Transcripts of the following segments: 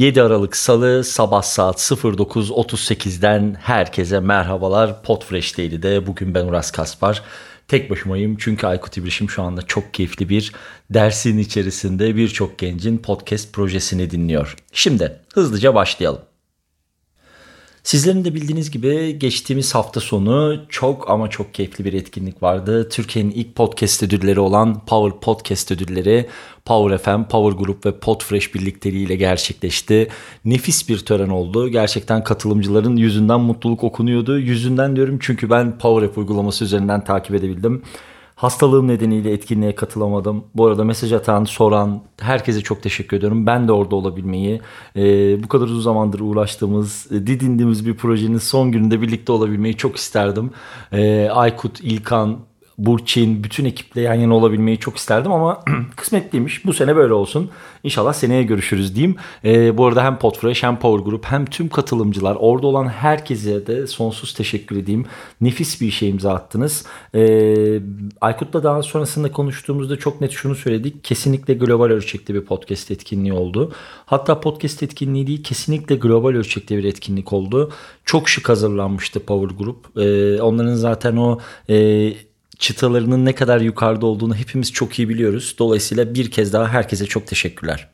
7 Aralık Salı sabah saat 09.38'den herkese merhabalar. Podfresh de bugün ben Uras Kaspar. Tek başımayım çünkü Aykut İbrişim şu anda çok keyifli bir dersin içerisinde birçok gencin podcast projesini dinliyor. Şimdi hızlıca başlayalım. Sizlerin de bildiğiniz gibi geçtiğimiz hafta sonu çok ama çok keyifli bir etkinlik vardı. Türkiye'nin ilk podcast ödülleri olan Power Podcast ödülleri Power FM, Power Group ve Podfresh birlikteliğiyle gerçekleşti. Nefis bir tören oldu. Gerçekten katılımcıların yüzünden mutluluk okunuyordu. Yüzünden diyorum çünkü ben Power App uygulaması üzerinden takip edebildim. Hastalığım nedeniyle etkinliğe katılamadım. Bu arada mesaj atan, soran herkese çok teşekkür ediyorum. Ben de orada olabilmeyi, e, bu kadar uzun zamandır uğraştığımız, e, didindiğimiz bir projenin son gününde birlikte olabilmeyi çok isterdim. E, Aykut, İlkan, Burçin, bütün ekiple yan yana olabilmeyi çok isterdim ama kısmetliymiş. Bu sene böyle olsun. İnşallah seneye görüşürüz diyeyim. E, bu arada hem Podfresh hem Power Group hem tüm katılımcılar orada olan herkese de sonsuz teşekkür edeyim. Nefis bir işe imza attınız. E, Aykut'la daha sonrasında konuştuğumuzda çok net şunu söyledik. Kesinlikle global ölçekte bir podcast etkinliği oldu. Hatta podcast etkinliği değil kesinlikle global ölçekte bir etkinlik oldu. Çok şık hazırlanmıştı Power Group. E, onların zaten o... E, çıtalarının ne kadar yukarıda olduğunu hepimiz çok iyi biliyoruz. Dolayısıyla bir kez daha herkese çok teşekkürler.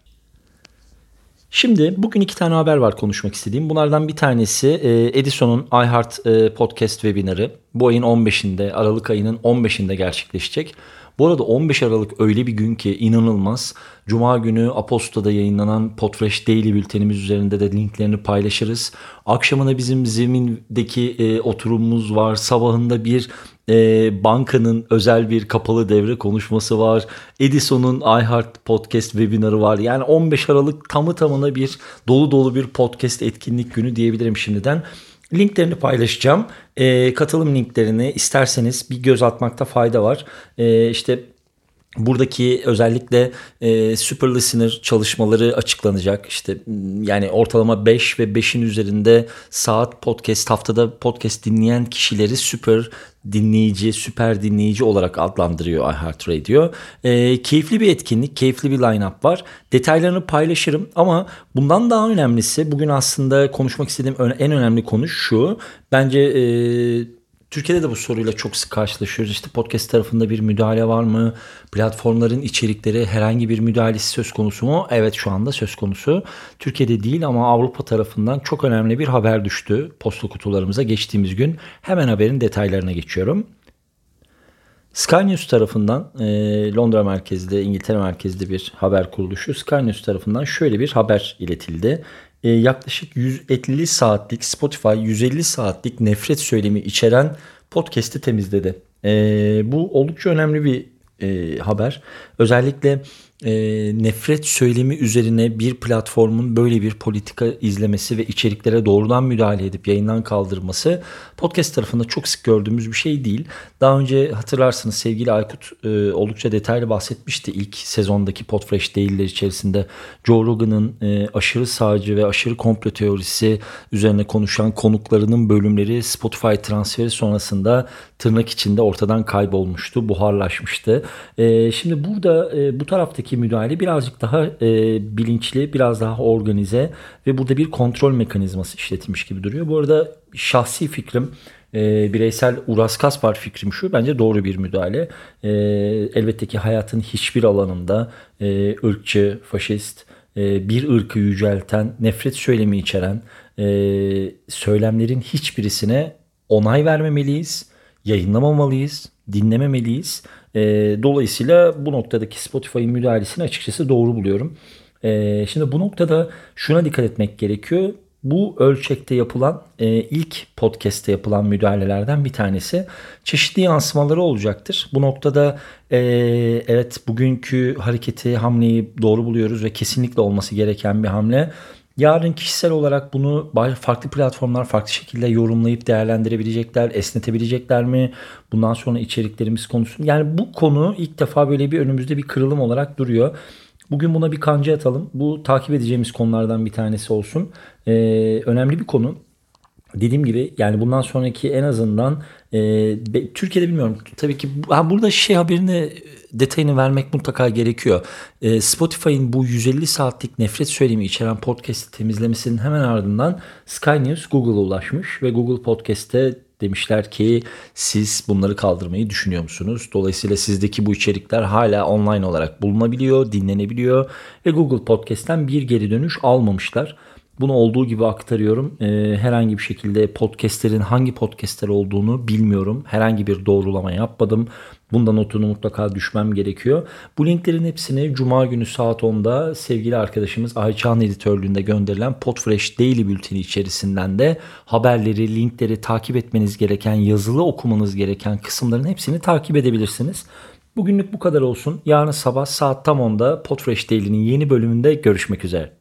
Şimdi bugün iki tane haber var konuşmak istediğim. Bunlardan bir tanesi e, Edison'un iHeart e, Podcast webinarı. Bu ayın 15'inde, Aralık ayının 15'inde gerçekleşecek. Bu arada 15 Aralık öyle bir gün ki inanılmaz. Cuma günü Aposta'da yayınlanan Podfresh Daily bültenimiz üzerinde de linklerini paylaşırız. Akşamına bizim zemindeki e, oturumumuz var. Sabahında bir e, bankanın özel bir kapalı devre konuşması var. Edison'un iHeart Podcast webinarı var. Yani 15 Aralık tamı tamına bir dolu dolu bir podcast etkinlik günü diyebilirim şimdiden. Linklerini paylaşacağım. E, katılım linklerini isterseniz bir göz atmakta fayda var. E, işte Buradaki özellikle e, Super Listener çalışmaları açıklanacak. İşte yani ortalama 5 ve 5'in üzerinde saat podcast haftada podcast dinleyen kişileri süper dinleyici, süper dinleyici olarak adlandırıyor iHeartRadio. E, keyifli bir etkinlik, keyifli bir line-up var. Detaylarını paylaşırım ama bundan daha önemlisi bugün aslında konuşmak istediğim en önemli konu şu. Bence e, Türkiye'de de bu soruyla çok sık karşılaşıyoruz. İşte podcast tarafında bir müdahale var mı? Platformların içerikleri herhangi bir müdahalesi söz konusu mu? Evet şu anda söz konusu. Türkiye'de değil ama Avrupa tarafından çok önemli bir haber düştü posta kutularımıza geçtiğimiz gün. Hemen haberin detaylarına geçiyorum. Sky News tarafından e, Londra merkezli, İngiltere merkezli bir haber kuruluşu Sky News tarafından şöyle bir haber iletildi. E, yaklaşık 150 saatlik Spotify 150 saatlik nefret söylemi içeren podcast'i temizledi. E, bu oldukça önemli bir e, haber. Özellikle e, nefret söylemi üzerine bir platformun böyle bir politika izlemesi ve içeriklere doğrudan müdahale edip yayından kaldırması podcast tarafında çok sık gördüğümüz bir şey değil. Daha önce hatırlarsınız sevgili Aykut e, oldukça detaylı bahsetmişti ilk sezondaki Podfresh değiller içerisinde Joe Rogan'ın e, aşırı sağcı ve aşırı komplo teorisi üzerine konuşan konuklarının bölümleri Spotify transferi sonrasında tırnak içinde ortadan kaybolmuştu, buharlaşmıştı. E, şimdi burada e, bu taraftaki müdahale birazcık daha e, bilinçli, biraz daha organize ve burada bir kontrol mekanizması işletilmiş gibi duruyor. Bu arada şahsi fikrim e, bireysel Uras Kaspar fikrim şu bence doğru bir müdahale. E, elbette ki hayatın hiçbir alanında e, ırkçı, faşist, e, bir ırkı yücelten, nefret söylemi içeren e, söylemlerin hiçbirisine onay vermemeliyiz, yayınlamamalıyız, dinlememeliyiz. E, dolayısıyla bu noktadaki Spotify'ın müdahalesini açıkçası doğru buluyorum. E, şimdi bu noktada şuna dikkat etmek gerekiyor bu ölçekte yapılan e, ilk podcast'te yapılan müdahalelerden bir tanesi. Çeşitli yansımaları olacaktır. Bu noktada e, evet bugünkü hareketi, hamleyi doğru buluyoruz ve kesinlikle olması gereken bir hamle. Yarın kişisel olarak bunu farklı platformlar farklı şekilde yorumlayıp değerlendirebilecekler, esnetebilecekler mi? Bundan sonra içeriklerimiz konusunda. Yani bu konu ilk defa böyle bir önümüzde bir kırılım olarak duruyor. Bugün buna bir kanca atalım. Bu takip edeceğimiz konulardan bir tanesi olsun. Ee, önemli bir konu. Dediğim gibi yani bundan sonraki en azından e, Türkiye'de bilmiyorum tabii ki ha, burada şey haberini detayını vermek mutlaka gerekiyor. E, Spotify'ın bu 150 saatlik nefret söylemi içeren podcast'i temizlemesinin hemen ardından Sky News Google'a ulaşmış ve Google Podcast'te demişler ki siz bunları kaldırmayı düşünüyor musunuz? Dolayısıyla sizdeki bu içerikler hala online olarak bulunabiliyor, dinlenebiliyor ve Google Podcast'ten bir geri dönüş almamışlar. Bunu olduğu gibi aktarıyorum. Ee, herhangi bir şekilde podcastlerin hangi podcastler olduğunu bilmiyorum. Herhangi bir doğrulama yapmadım. Bunda notunu mutlaka düşmem gerekiyor. Bu linklerin hepsini Cuma günü saat 10'da sevgili arkadaşımız Ayça'nın editörlüğünde gönderilen Podfresh Daily Bülteni içerisinden de haberleri, linkleri takip etmeniz gereken, yazılı okumanız gereken kısımların hepsini takip edebilirsiniz. Bugünlük bu kadar olsun. Yarın sabah saat tam 10'da Podfresh Daily'nin yeni bölümünde görüşmek üzere.